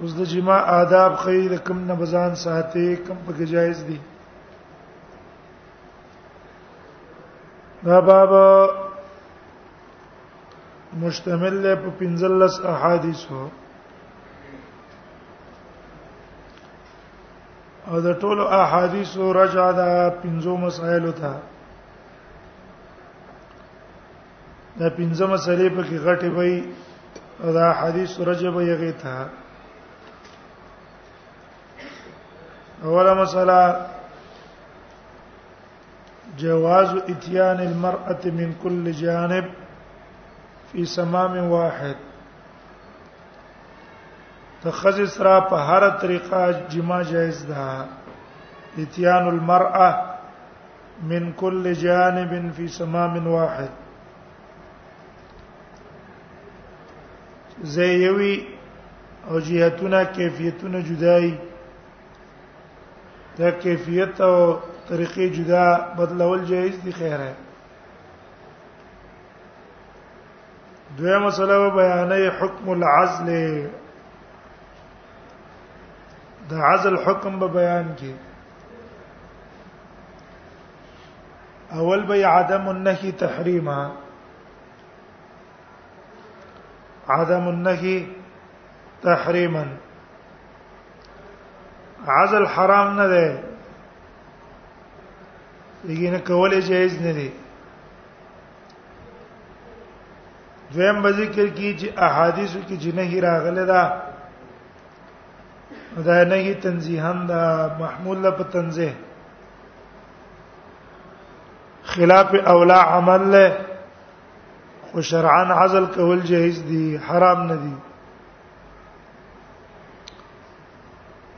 اوس د جما آداب خې د کم نه بزان ساتي کم په جایز دي دا باب مشتمل له په 15 احادیثو او د ټولو احادیثو رجعه ده 15 مسائل ته دا پنځه مسلې په کې غټې وي دا حدیث رجب یغی ته اوله مسله جواز اتيان المرأة من كل جانب في سمام واحد تخذ سرا په هر طریقه جما جائز ده اتيان المرأه من كل جانب في سمام واحد زيوي او جهتونه کیفیتونه جدای دا کیفیت او طریقې جدا بدلول جایز دي خیره دوه مسله بیانې حکم العزل د عزل حکم به بیان کی اول به عدم النهي تحریما عدم النهي تحریما عزل حرام نه ده لیکن کولې جایز نه دي دویم به ذکر کی چې احادیثو کې جنہی راغله ده دا نه هی تنزیها دا محمول په تنزیه خلاف اولا عمل له خو شرعا عزل کول جایز دي حرام نه دي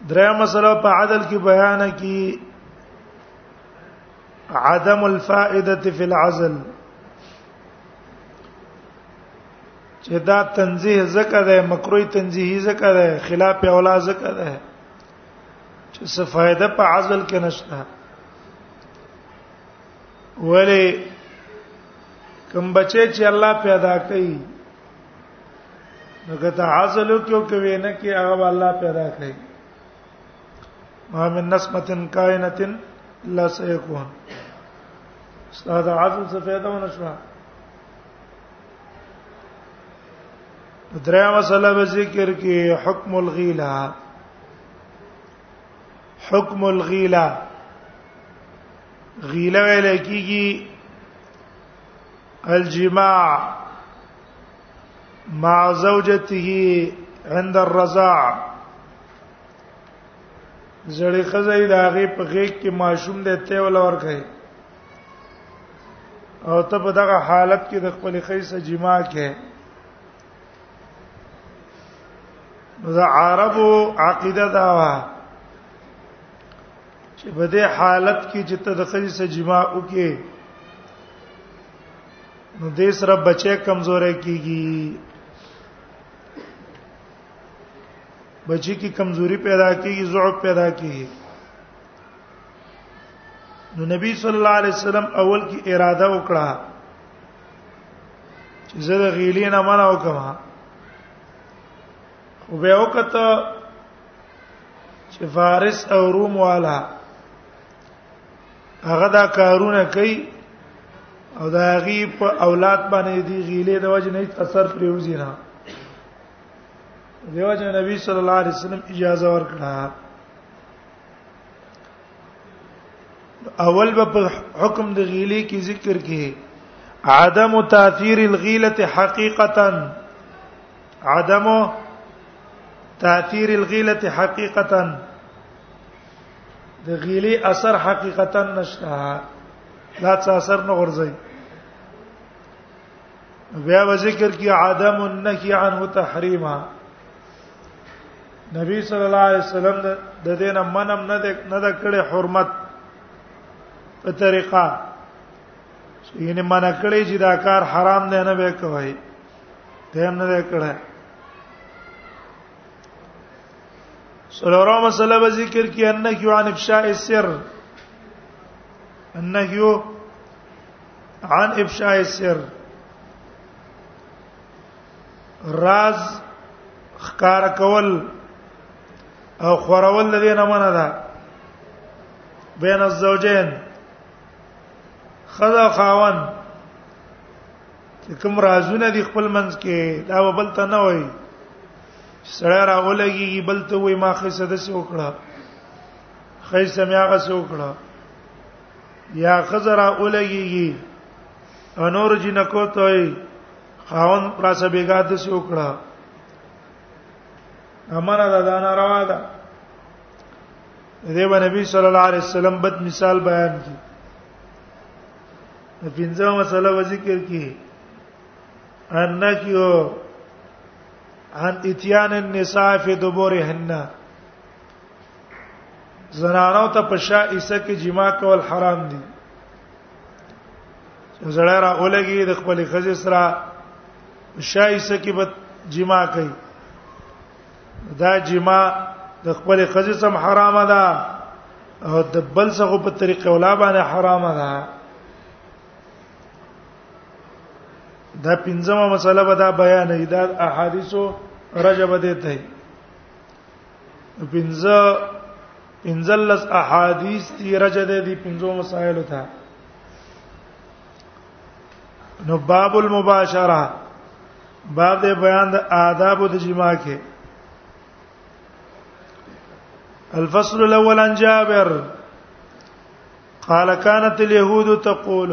دریا مسله په عدل کې بیان کی عدم الفائده فی العزل چې دا تنزیه زکه ده مکروه تنزیه زکه ده خلاف اولا زکه ده چې څه فائدہ په عزل کې نشته ولی کوم بچي چې الله پیدا کړي نو کته عزل کیو کوي نه کې هغه الله پیدا کړي ما من نسمتن کائنتن لا سيكون استاد عزل څه فائدہ ونشوه دریا مسله به ذکر کې حکم الغیلا حکم الغیلا غیلا ویل کیږي الجماع مع زوجته عند الرضاع زړې خزې د هغه په غیږ کې ماشوم د ته ولور کوي او ته په دغه حالت کې د خپل خیسه جما کې نو دا عربو عقیده دا و چې په دې حالت کې چې ته د خیسه جما وکې نو دې سره بچې کمزورې کیږي بچی کی کمزوری پیدا کیږي ضعف پیدا کیږي نو نبی صلی الله علیه وسلم اول کې اراده وکړه چې زه د غیلې نه منع وکم خو به وخت چې فارس او روم والا هغه دا کارونه کوي او دا غي په اولاد باندې دی غیلې د وجه نه اثر پریوزی نه دیو جن نبی صلی الله علیه وسلم اجازه ورکړه اول په حکم د غیلې کې ذکر کې عدم تاثیر الغیله حقیقتا عدم تاثیر الغیله حقیقتا د غیلې اثر حقیقتا نشته لا څه اثر نه ورځي بیا ذکر کې عدم النهی عنه تحریما نبی صلی الله علیه وسلم د دین منم نه د نه د کړي حرمت په طریقه یعنی منع کړي چې دا کار حرام دی نه به کوي ته هم نه کړه سلورم مسله به ذکر کی انک یو عن افشاء السر انک یو عن افشاء السر راز خکار کول او خورول د دې نه منه ده بین الزوجین خدا خاون چې کوم رازونه دي خپل منځ کې دا بل ته نه وای سړی راولګي بل ته وای ما خیسه د څه وکړه خیسه مې هغه څه وکړه یا خزر راولګي انور جنکو ته خاون را څه بیګا د څه وکړه امانه ده دا ناروا ده دیو نبی صلی الله علیه وسلم بد مثال بیان کی د پنځه مسله و ذکر کی ان کیو ان اتیان النساء فی دبورهن زنانو ته پشا ایسه کې جما کول حرام دي زړه را اولګي د خپل خزې سره شایسته کې به جما کوي دا جما د خپل خزې سم حرامه ده او د بل څه په طریقې ولا باندې حرامه ده دا پنځمه مسله به دا بیان ای دا احادیثو رجب دې ته پنځه پنځلس احادیث دی رجه ده دی پنځو مسائل ته نو باب المباشره باب د بیان د آداب د جما کې الفصل الاول عن جابر قال كانت اليهود تقول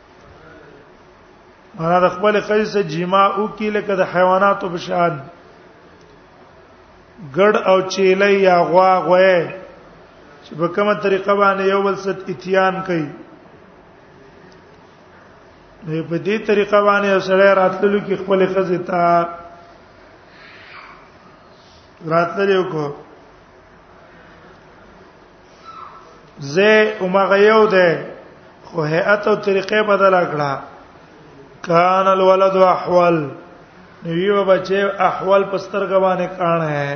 انا د خپل خځې سره جما او کې لکه د حیواناتو په شان ګډ او چیلې یا غوا غوې چې په کومه طریقه باندې یو بل ست اتیان کوي نو په دې طریقه باندې سره راتللو کې خپل خځې ته راتللو کو زه اومغه یو ده خو هيئت او طریقې بدل کړه کان الولد احول نیو بچي احول پستر غوانه کان ہے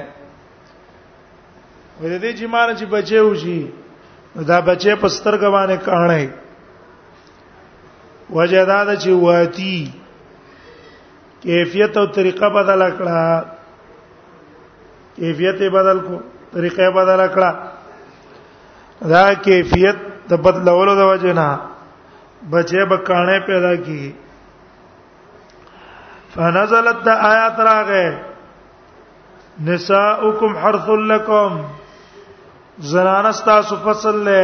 ورې دې چې مان چې بچي وشي دا بچي پستر غوانه کان ہے وجداد چې واتی کیفیت او طریقه بدل کړه کیفیت بدل کو طریقه بدل کړه دا کیفیت د بدلولو د وجه نه بچې بکانه پیدا کی فنزلت د آیات راغه نساؤکم حرث لکم زنان استا سفصل له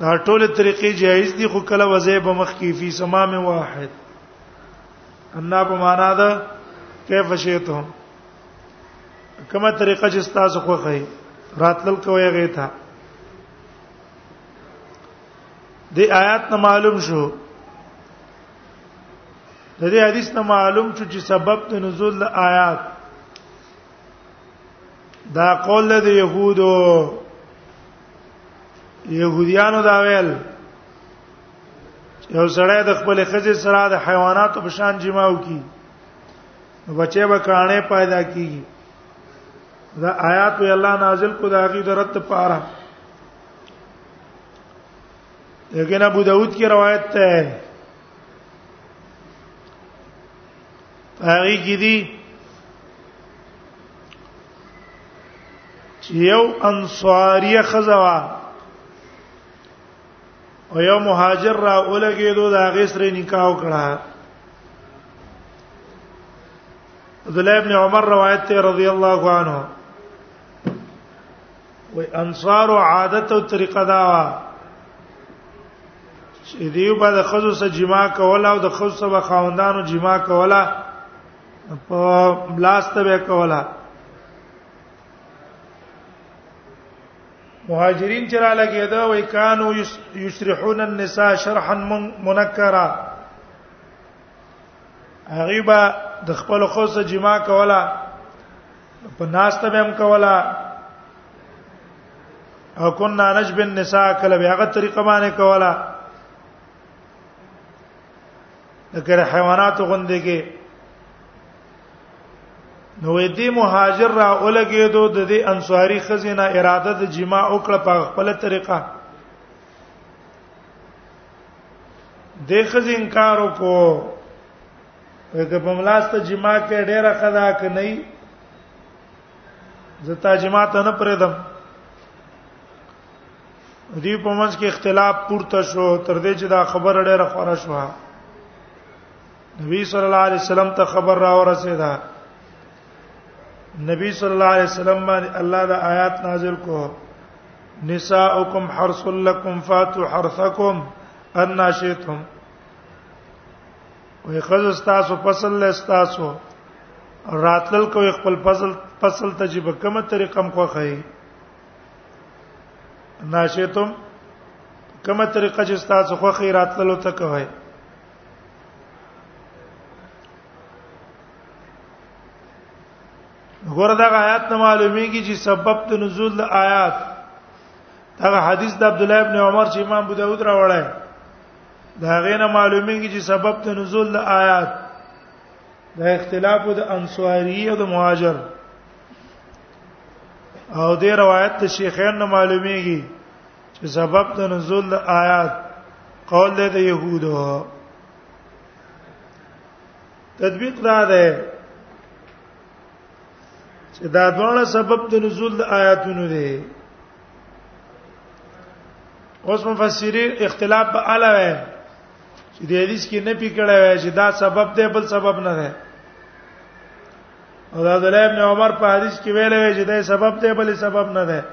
دا ټول طریقې جایز دي خو کله وځي به مخ کې فی سمام واحد ان په معنا ده کیف شیتهم کومه طریقه چې تاسو خو خی راتل کوی غی ته د آیات نه معلوم شو د دې حدیث نه معلوم شو چې سبب د نزول د آیات دا قول د يهودو يهوديانو دا ویل یو سړی د خپل خزې سره د حیواناتو په شان جماو کی بچي به کانه پیدا کیږي دا آیات وی الله نازل کو دا غي درت پاره لیکن ابو داود کی روایت ته هغه کی دي چې یو انصاریه خزوا او یو مهاجر را اولګېدو دا غسر نکاح وکړه عبد الله ابن عمر روایت ته رضی الله عنه و انصار عادت او طریقه دا وا چې دیو بعد خزو سره جما کوله او د خزو سره خاوندانو جما کوله په بلاست به کولا مهاجرین چې را لګیدا وای کانو یشرحون النساء شرحا منکرا هغه با د خپل خوس جما کولا په ناسته به هم کولا او كنا نجب النساء کله به هغه طریقه باندې کولا لکه حیوانات غوندې کې نو دې مهاجر را اولګېدو د دې انصاری خزینه اراده د جما وکړه په خپل طریقه د خزین انکار وکړو که په ملاسته جما کې ډیره خدا ک نه زتا جما ته نه پرېدم دې په منځ کې اختلاف پورته شو تر دې چې دا خبره ډېره خوره شو نبی صلی الله علیه وسلم ته خبر را ورسېده نبی صلی الله علیه وسلم باندې الله دا آیات نازل کو نساؤکم حرث لکم فاتو حرثکم ان شئتم وې خزه تاسو فصل له تاسو راتلل کوي خپل فصل فصل ته چې په کومه طریقه مخه خي ناشیتم کومه طریقه چې تاسو خو خیرات لالو ته کوی غور دا آیات نه معلومیږي چې سبب د نزول د آیات دا حدیث د عبد الله ابن عمر چې امام ابو داود راوړی دا غینه معلومیږي چې سبب د نزول د آیات د اختلاف د انصاری او د مهاجر او دې روایت ته شیخین نه معلومیږي چې سبب د نزول د آیات قول له د يهودو تطبیق دا ده چې دا دواړه سبب د نزول د آیاتونو دي اوس مفسرین اختلاف په اړه وایي چې د حدیث کې نه پکړه وایي چې دا سبب دی بل سبب نه دی او دا عبدالله ابن عمر په حدیث کې ویل وی چې دا سبب دی بلې سبب نه ده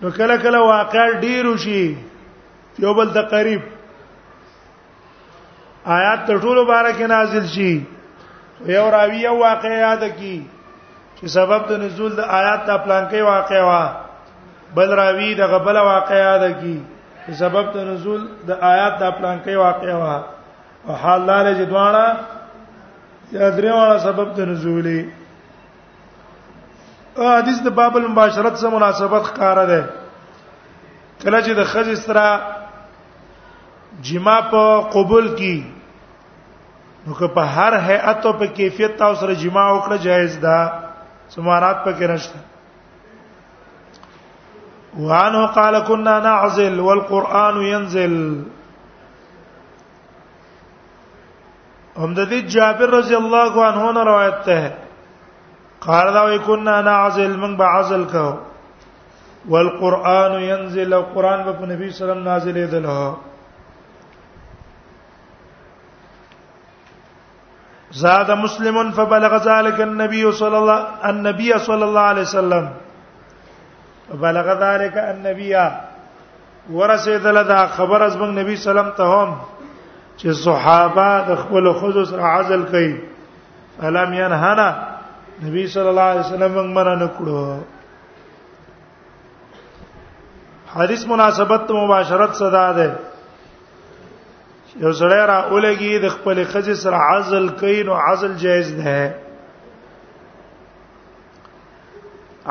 نو کله کله واقع ډیر وشي یو بل ته قریب آیات ته ټولو بارکه نازل شي یو راوی یو واقع یاد کی چې سبب د نزول د آیات ته پلان کې واقع وا بل راوی د غبل واقع یاد کی چې سبب د نزول د آیات د پلان کې واقع وا او حال دار چې دواړه یا درېواړه سبب د نزولې او حدیث د باب المباشرت سره مناسبت ښکاره ده کله چې د خځې سره جما په قبول کی نو که په هر هيئت او په کیفیت تاسو سره جما وکړه جایز ده سمارات پکې نشته وعنه قال كنا نعزل والقرآن ينزل هم د دې جابر رضی الله عنه نه روایت ده قال دا وی كنا نعزل من بعزل کو والقران ينزل القران په نبی صلی الله علیه وسلم نازلې ده زاد مسلم فبلغ ذلك النبي صلى الله النبي صلى الله عليه وسلم بلغ ذلك النبي ورسېدل دا خبر از موږ نبی سلام ته هم چې صحابه د خپل خود سره عزل کوي الم ينهنا نبی صلی الله علیه وسلم موږ منع نکړو حدیث مناسبت مباشرت صدا ده یو سړی را اولګي د خپل خځې سره عزل کین او عزل جایز نه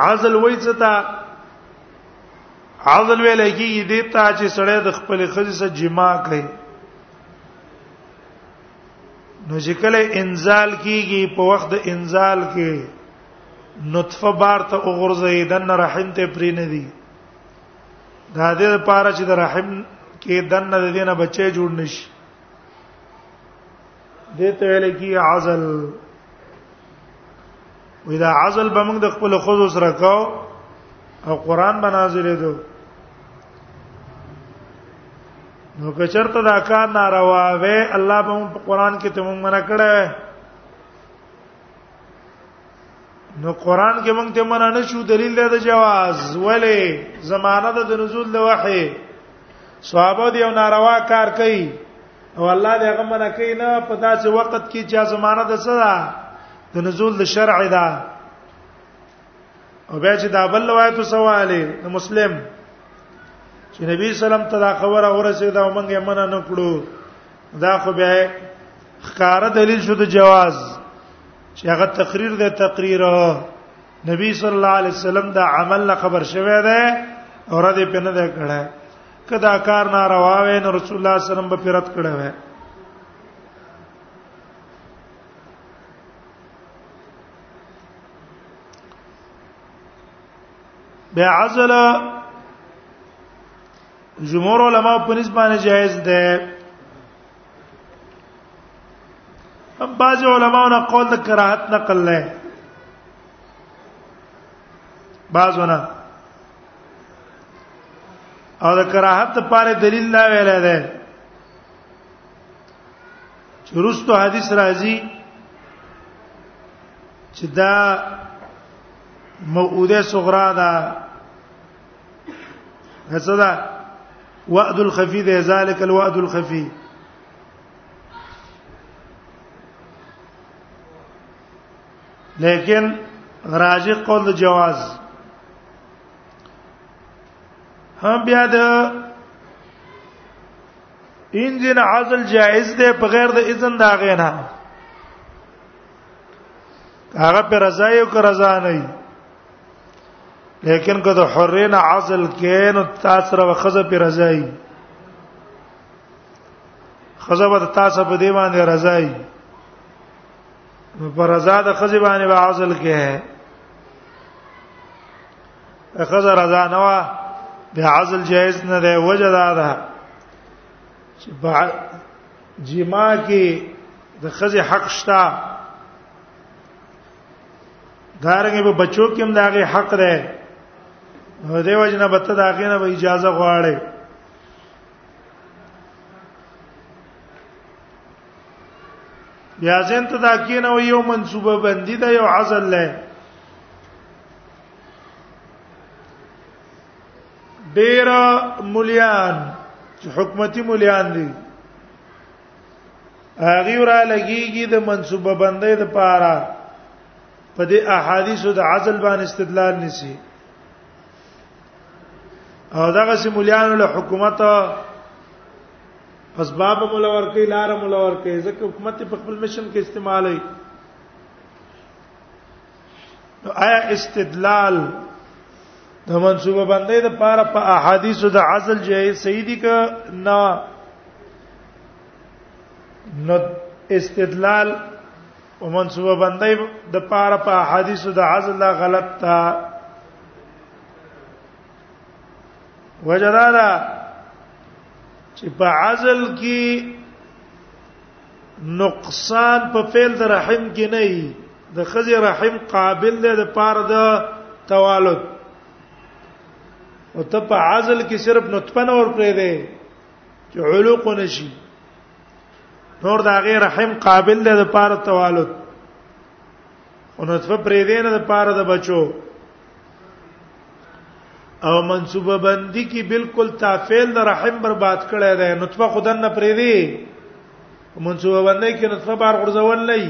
عزل وای څه تا عزل ویل کیږي د ته چې سړی د خپل خځې سره جما کوي نو چې کله انزال کیږي په وخت د انزال کې نطفه بار ته وغورځي دنه رحم ته پرې نه دی دا دې لپاره چې د رحم کې دنه د دینه بچي جوړ نشي دې ته ویل کی عزل وې دا عزل به موږ د خپل خود سره کاو او قران به نازلې دو نو که چرته دا کار ناروا وې الله به په قران کې ته موږ منع کړه نو قران کې مونږ ته منع نه شو دلیل دی د جواز ولی زمانہ د نزول د وحی صحابه دی او ناروا کار کوي او الله دې هغه منع کوي نه په داسې وخت کې چې زمانہ د څه ده د نزول د شرع ده او بیا چې دا بل روایت سواله د مسلم چې نبی سلام ته دا خبره اورسه دا مونږه منع نه کړو دا خو به خکاره دلیل شو د جواز چې هغه تقریر ده تقریر نبی صلی الله علیه وسلم دا عمل نه خبر شوه ده او را دې پنه ده کړه کدا کار ناروا وې نو رسول الله صلی الله علیه وسلم به پیرت کړه وې بیا عزل جمهور علما په نسبت باندې جائز ده هم بعض علما نه قول د کراهت نقل لای بعضونه او د کراهت لپاره دلیل نه ویل دی چې رستو حدیث راځي چې دا موعوده صغرا ده هڅدا وعد الخفي ده ذالک الوعد الخفي لیکن راجح قول جواز هم بیا د انجن عزل جائز ده په غیر د اذن دا غینا هغه پر رضا یو که رضا نه لیکن که د حرین عزل کین او تاسو را خزه پر رضای خزه به تاسو په دی باندې رضای پر رضا د خزه باندې به عزل کې خزه رضا نه وا به عزل جائز نه دی وجه دا ده چې جما کې د خزه حق شته دارنګ به بچو کې هم داغه حق ده نو دیو جن به ته داغه نه به اجازه غواړي بیا زین ته دا کینه و یو منسوبه بندی ده یو عزل له ډیر مليان چې حکومتي مليان دي هغه را لګيږي د منسوبه بندۍ د پاره په دې احادیثو د عزل باندې استدلال نسی او دغه سیمولیان له حکومت اسباب ملور کوي لار ملور کوي ځکه حکومت په خپل مشن کې استعمالوي نو آیا استدلال د منصوبه باندې د پاره په احادیث د عزل جای سیدی ک نه نو استدلال او منصوبه باندې د پاره په احادیث د عزل غلط تا وجدادا چې په عزل کې نقصان په فعل د رحم کې نه وي د خزي رحم قابل دی د پاره د توالد او ته په عزل کې صرف نطفه نه ور پرې دی چې علوق نشي نور دا غیر رحم قابل دی د پاره توالد او نطفه پرې دی نه د پاره د بچو او منصوبه بندي کې بالکل تافیل د رحم برباد کړی دی نطفه خدن نه پرې دی منصوبه بندي کې نطفه بار غرزول نه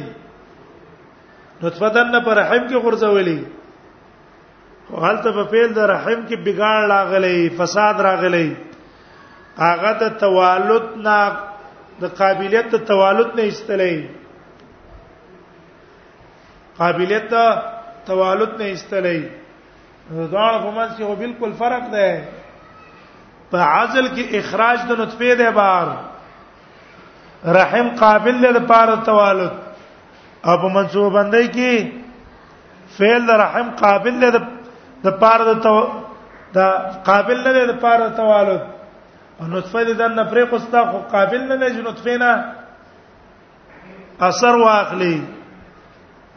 نطفه دن په رحم کې غرزولې غلطه په فعل د رحم کې بګاړ راغلی فساد راغلی هغه د توالد نه د قابلیت د توالد نه استلې قابلیت دا توالد نه استلې ځان په منځ کې هو بالکل فرق ده په عزل کې اخراج د نطفه ده بار رحم قابل ده د پاره توالد او په منصوبه باندې کې فعل د رحم قابل ده د پاره د تو دا قابل نه ده د پاره د توالد او نطفه دې دنه پرې کوستا خو قابل نه ده چې نطفه نه اثر واخلي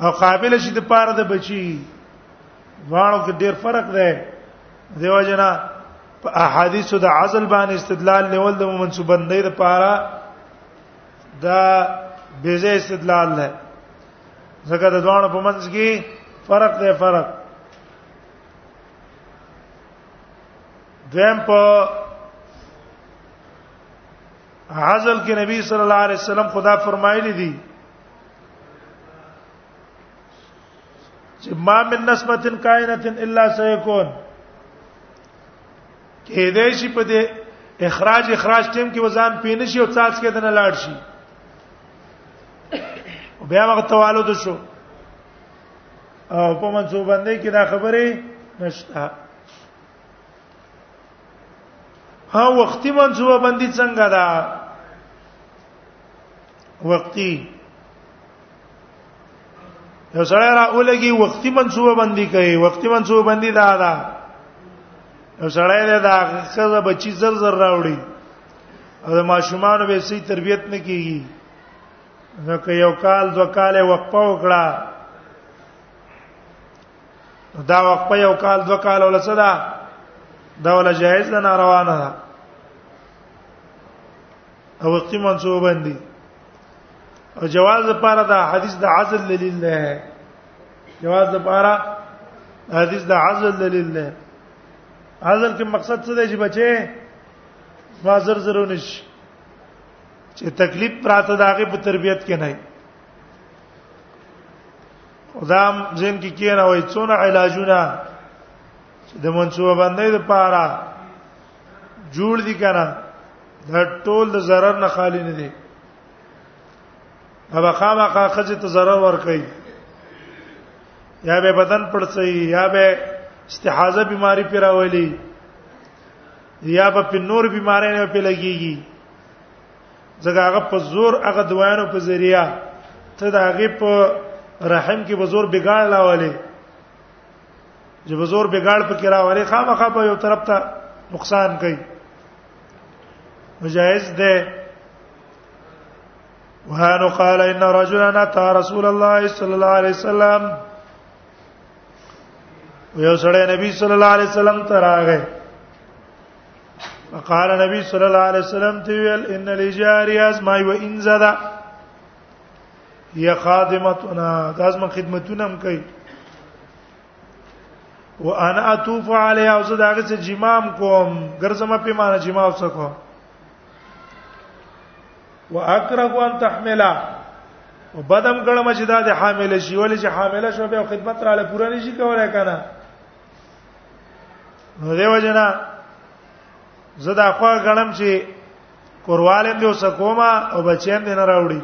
او قابل شي د پاره د بچي واړو کې ډیر فرق دی دیو جنا په احادیث د عزل باندې استدلال نیول د منسوبندۍ د پاره دا بیزه استدلال نه ځکه د دوانو په منځ کې فرق دی فرق دیم په عزل کې نبی صلی الله علیه وسلم خدا فرمایلی دي چې ما من نسمتن کائنتن الا سيكون کې دې شي په دې اخراج اخراج ټیم کې وزن پینې شي او څاڅ کې دنه لاړ شي بیا وخت توالد شو او په منځو باندې کې دا خبره نشته ها وختي منصوبه بندي څنګه ده وختي یو سره را اولګي وختي منصوبه بندي کوي وختي منصوبه بندي دا ده یو سره دا دا خزه بچی زر زر راوړي او د ماشومان به سي تربيت نه کیږي نو که یو کال دو کال وقفه وکړه دا وخت په یو کال دوه کال ولا صدا دا ولا جایز نه ناروا نه ده او وخت منسوب باندې او جواز لپاره دا حدیث د عزل دلیل ده جواز لپاره حدیث د عزل دلیل ده عزل کې مقصد څه دی چې بچي ما زر زر ونش چې تکلیف پراته داغه په تربيت کې نه خدام زین کې کینه وای څونه علاجونه د منصوبه باندې د پاره جوړ دي کنه د ټول د zarar نه خالی نه دي هغه خامخا خځه ته zarar ور کوي یا به بدن پړسي یا به استحاضه بیماری پیراولي یا به په نور بیماری نه په لګيږي ځکه هغه په زور هغه دوانو په ذریعہ ته د هغه په رحم کې په زور بګاړ لاولې چې په زور بګاړ په کې راولې خامخا په یو طرف ته نقصان کوي مجاز ده وهانو قال ان رجلا اتى رسول الله صلى الله عليه وسلم ويو سره نبی صلی الله علیه وسلم ته راغی قال نبی صلی الله علیه وسلم ته ویل ان لجاری از ما و ان زدا یا خادمتنا لازم خدمتونه هم کوي وانا اطوف علیها او زه داغه څخه جمام کوم ګرځم په معنا جما وسکو واکره ان تحملا وبدم ګړم چې دا د حامل شي ولې چې حامل شو به خدمت را لپاره پوره نشي کولای کنه نو دیو جنا زدا خو غنم چې کوروالم دی اوس کوما او بچیم دی نه راوړي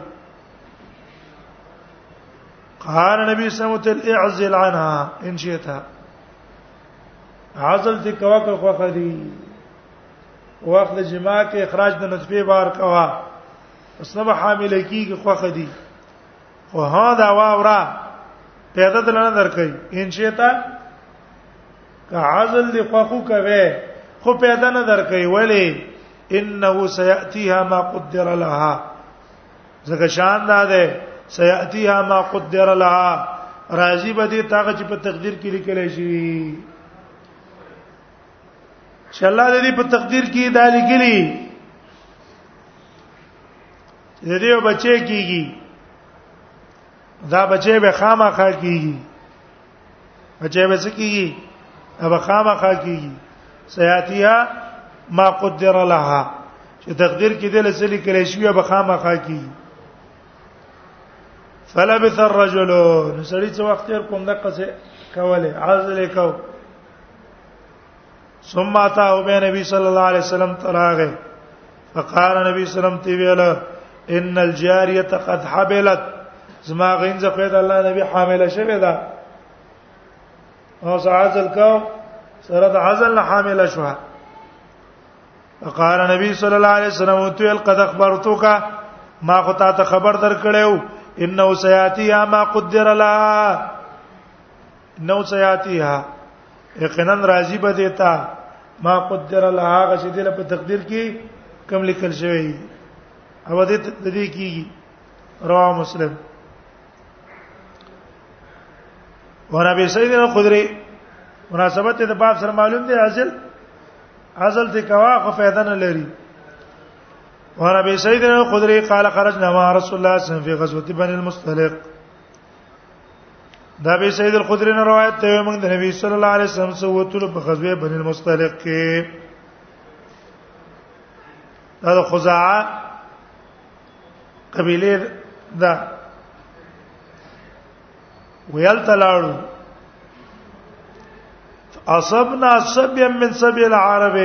قال نبی سمت الاعزل عنها ان شئتا عزل تی کوا کو خو خدي وخت جما کې اخراج د نطفه بار کوا اسنه حامل کیږي خو خدي او ها دا واورا پیدا دل نه درکې ان شیتا که عزل دی خوخو کوي خو پیدا نه درکې ولی انه سياتيها ما قدر لها زکه شان دا ده سياتيها ما قدر لها راضي به دي تاغه چې په تقدیر کې لیکل شي چې الله دې په تقدیر کې دا لیکلي د دې بچي کیږي دا بچي به خامخا کیږي بچي به سکیږي ابا خامخا کیږي سیاتیها ما قدر لها چې تقدیر کې دل سلی کړي شوی به خامخا کیږي فلبث الرجل نو سړی څو وخت تیر کوم دغه څه کوله عزل کو ثم اتى او به نبی صلی الله علیه وسلم تراغه فقال نبی صلی الله علیه وسلم تی ویل ان الجاریه قد حبلت زما غینځ خو د الله نبی حامله شوه ده او سعازل کو سره د عزل نه حامله شوه فقال نبی صلی الله علیه وسلم تو قد اخبرتک ما خو تا ته خبر درکړیو انه سیاتی ما قدر لها نو سياتيها یقینا راضی به دیتا ما قدر لها غ چې دله په تقدیر کې کم لیکل شوی او دې د دې کیږي رواه مسلم ورابي سيد الخدري مناسبت د باب سره معلوم دی ازل ازل ته کوا خو فائدہ نه لري ورابي سيد الخدري قال خرجنا مع رسول الله صلى الله عليه وسلم في غزوه بني المصطلق دا به سید الخدری نه روایت ته موږ د نبی صلی الله علیه وسلم سره وتلو په غزوه بنی المستلق کې دا د خزاعه قبیله دا ویل تلاړو اصبنا سبيا من سبي العرب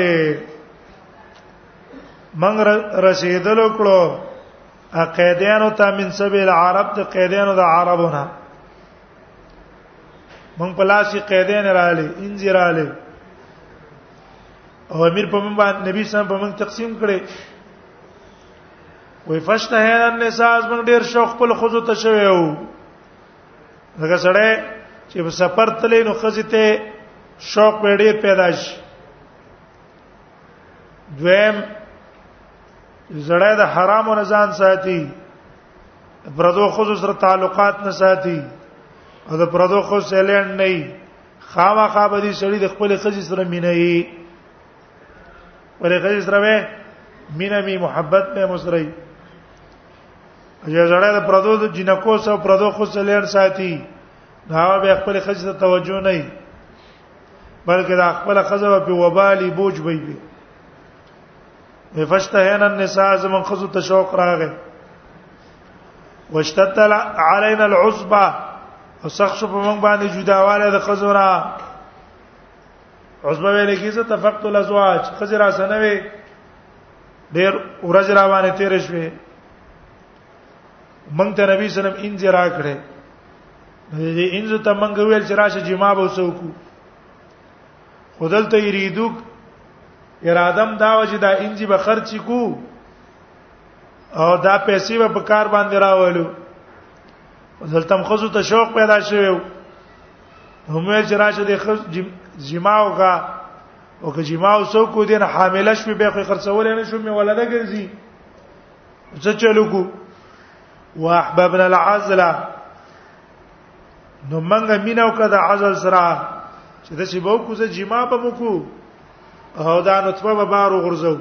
من رسیدلو کړو قیدانو ته من سبیل عرب د قیدانو د عربونه مونږ په لاسي قیدان رااله انځراله او امیر په مونږ باندې نبی سم په مونږ تقسیم کړي وې فشته هر النساء مونږ ډیر شوق خپل خوځو ته شوی وو هغه سره چې په سفر تلې نو خزې ته شوق ډیر پیدا شي دویم زړه د حرام نه ځان ساتي پردو خو سره تعلقات نه ساتي او د پردو خو سیلین نه خامخا به دي سړي د خپل خځې سره مینه یي ورې خځې سره به مینه می محبت به مسري اجازه زړه د پردو د جنکو سره پردو خو سیلین ساتي دا به خپل خځې ته توجه نه بلکې دا خپل خزه په وبالي بوج وي فشتهن النساء زمن خزو ته شوق راغې واشتد علينا العصبه او سخت شو په موږ باندې جداواله د خزورا عصبه ویل کیږي تفقت الازواج خزرا سنوي ډېر ورځ را باندې تیر شوه مونږ ته نبی صلی الله علیه وسلم انځ را کړې دې انځ ته مونږ ویل چې راشه جما به وسوکو خودلته یریدوک ارادم دا وجه دا انجی به خرچ کو او دا پیسې به په کار باندې راولو دلته خزو ته شوق پیدا شوی همه چې راشه د خز جماو کا او که جماو سو کو دین حامله شوی به خو خرڅول نه شو می ولده ګرځي څه چلو کو واحببنا العزله نو منګه میناو کده عزل سره چې د سی بو کوزه جما په مکو او دا نطفه به بار غرزو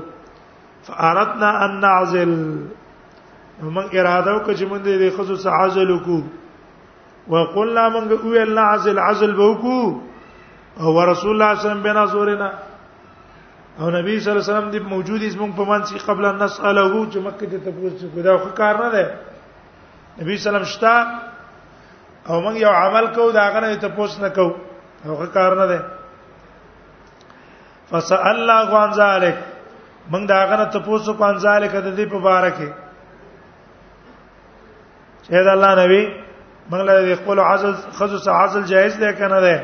فاردنا ان نعزل موږ اراده وکړه چې موږ دې خزو سره عزل وکړو وقلنا موږ او الله عزل عزل به وکړو او رسول الله صلی الله علیه وسلم بنا زورنا او نبی صلی الله علیه وسلم دې موجود اسمه په منځ کې قبل ان نساله چې مکه ته تاسو کو دا خو کار نه ده نبی سلام شتا او موږ یو عمل کو دا غنه ته پوس نه کو هغه کار نه ده فسأل الله عن ذلك موږ دا غنه ته پوس کو عن ذلك د دې په باره کې چې دا الله نبی موږ له خپل عزل خصوص عزل جائز ده کنه ده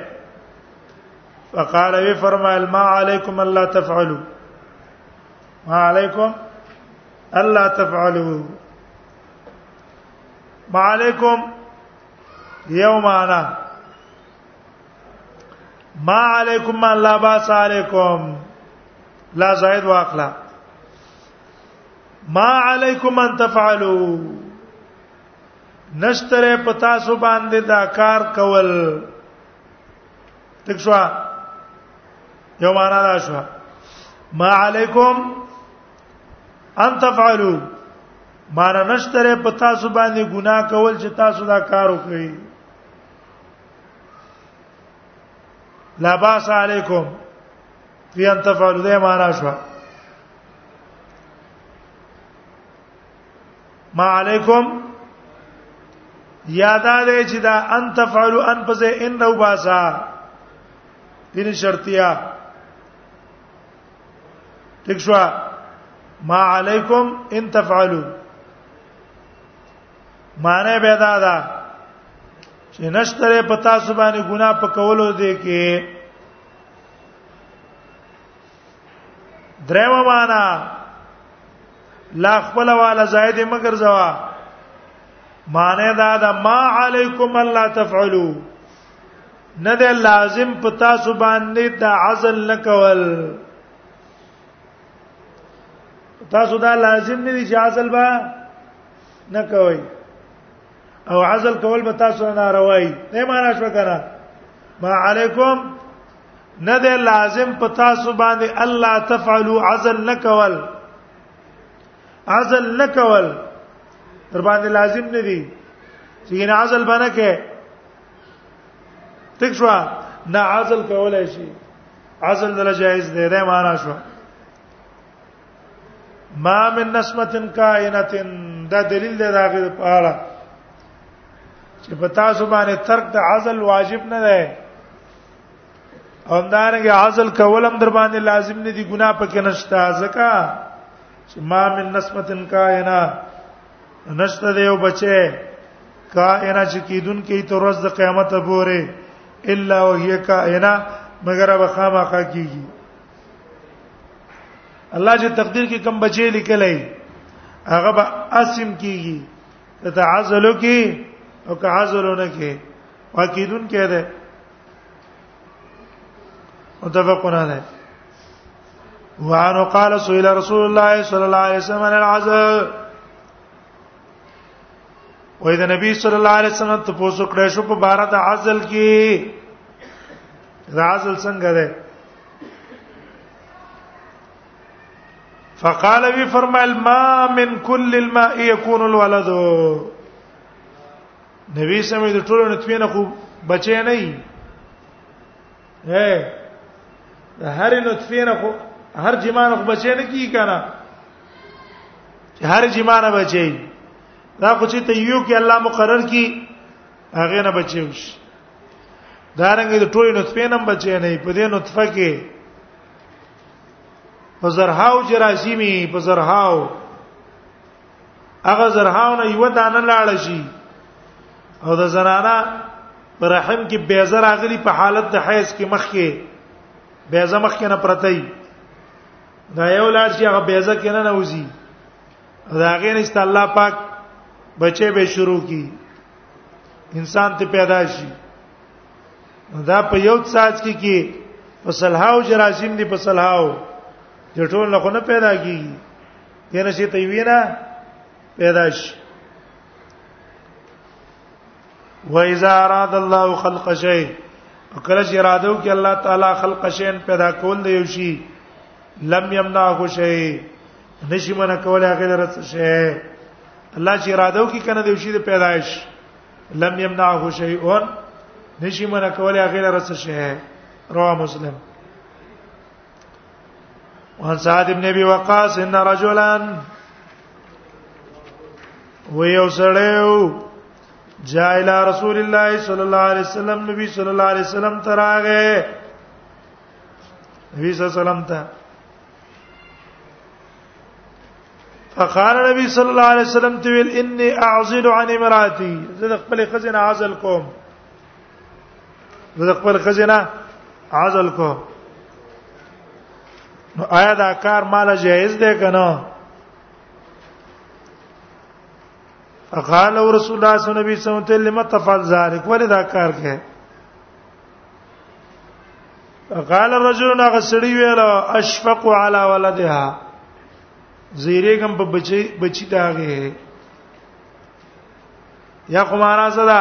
فقال وی فرمایل ما علیکم الله تفعلوا ما علیکم الله تفعلوا معلیکم یو معنا ما علیکم ما لا باس علیکم لا زائد واخلا ما علیکم ان تفعلوا نشتره پتا سو باندې دا کار کول تک شو یو معنا دا شو ما علیکم ان تفعلوا مان نشتره په تاسو باندې ګناه کول چې تاسو دا کار وکړئ لا باس علیکم فی ان تفعلوا ده معنا شو ما علیکم یادا دې چې دا ان تفعلوا ان پس ان نو باسا دین شرطیه ټیک شو ما علیکم ان تفعلوا معنی به دا ده چې نشتره پتا سبحانه ګنا په کولو دي کې درېو معنا لا خپل والا زائد مگر زوا معنی دا ده ما علیکم الله تفعلوا نه ده لازم په تاسو باندې د عزل نکول تاسو دا لازم نه دي چې عزل با نه کوي او عزل کول به تاسو نه راوي نه معنا شو کنه ما علیکم نه ده لازم په تاسو باندې الله تفعلوا عزل نکول عزل نکول تر باندې لازم نه دي چې عزل باندې کې تک شو نه عزل کولای شي عزل دل جائز دی دا معنا شو ما من نسمتن کائنتن دا دلیل دی دا غیر په اړه چې په تاسو باندې ترک د عزل واجب نه دی همدارنګه عزل کولم در باندې لازم نه دي ګناه پکې نشته ځکه چې ما من نسمتن کائنا نشته دی او بچي کائنه چې کیدون کې تر ورځ د قیامت پورې الا وهي کائنه مگر به خامخا کیږي الله چې تقدیر کې کم بچي لیکلای هغه به اسم کیږي ته عزلو کې او که عزلو نه کې واکیدون کې ده متفقون علیه وعنه قال سئل رسول الله صلى الله عليه وسلم عن العزاء وې د نبی صلی الله علیه وسلم ته پوسو کړې شو په بار د عزل کې د عزل څنګه ده فقال وی فرمایل ما من كل الماء يكون الولد نبی سمې د ټولو نطفه نه خو بچې نه هي د هر نطفه نه خو هر جمانه خو بچی نه کی کنه هر جمانه بچی دا خو چې ته یو کې الله مقرر کی هغه نه بچی وش دا رنګ د ټولې نطفه نه بچی نه په دې نطفه کې په زرهاو جراثیمي په زرهاو هغه زرهاونه یو دانه لاړ شي او د زنانا پر رحم کې بیزه راغلی په حالت د حیض کې مخ کې بیزه مخ کې نه پرتای دا یو لاړ شي هغه بیزه کې نه نوځي دا غیر است الله پاک بچي به شروع کی انسان ته پیدا شي دا په یو ساز کې کې په صلحاو جراثیم دي په صلحاو د ټول نه خو نه پیدا کیږي دنه شي ته وینا پیدا شي واذا اراد الله خلق شيء کله چې اراده وکړي الله تعالی خلق شین پیدا کول دی یو شي لم یمنعه شی نشي منه کوله هغه درڅ شی الله چې اراده وکړي کنه دی یو شي د پیدایش لم یمنعه شی اون نشي منه کوله هغه درڅ شی رواه مسلم وان سعد ابن ابي وقاص ان رجلا ويو سړیو جاء الى رسول الله صلى الله عليه وسلم نبی صلی الله علیه وسلم تراغه نبی صلی الله علیه وسلم ته فقال نبی صلی الله علیه وسلم ته ویل انی اعزل عن امراتی زه خپل خزینه عزل کوم د خپل خزینه عزل کو نو آیا دا کار مال جایز دی کنه قال رسول الله صلی الله علیه وسلم ته لم تفعل ذلك ولې دا کار کې قال الرجل نغسړی ویل اشفق على ولدها زیریګم په بچی بچی داغه یا خو معنا څه ده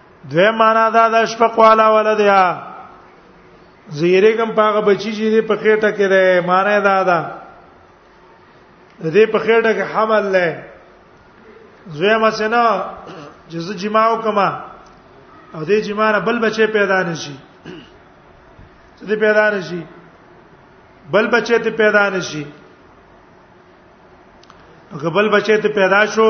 دوی معنا دا د اشفق والا ولدیا زیرګم پاغه بچی چې په خېټه کې ده معنا دا ده دې په خېټه کې حمل لې زوی ما سنا چې زه جما وکما او دې جما نه بل بچي پیدا نشي څه دې پیدا نشي بل بچي ته پیدا نشي هغه بل بچي ته پیدا شو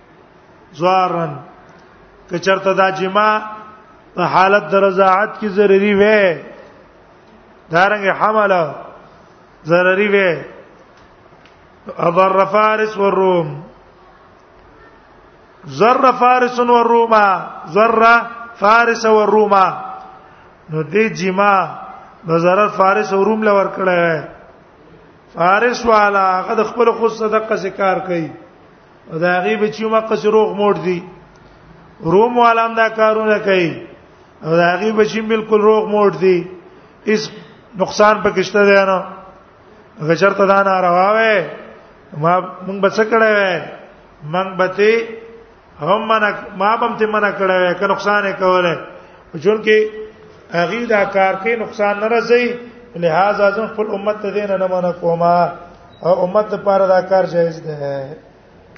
زوارن کچرته دا جما په حالت د رضاعت کې ضروری وې دارنګ حمله ضروری وې اضر فارس والروم زر فارس والروم زر فارس والروم نو دې جما د زر فارس او روم لور کړه فارس والا هغه د خپل خود صدقه ذکر کوي دا غي بچو مکه چې روغ موټ دي روم والام دا کارونه کوي او دا غي بچي بالکل روغ موټ دي اس نقصان پکشته دی نه غچر ته دا نه راوي ما مونږ بچ کړه وې مونږ بته هم منا ما بم ته منا کړه وې که نقصان یې کوله جون کې هغه دا کار کې نقصان نه راځي لہذا ځم خپل امت ته دین نه منه کومه او امت لپاره دا کار جایز ده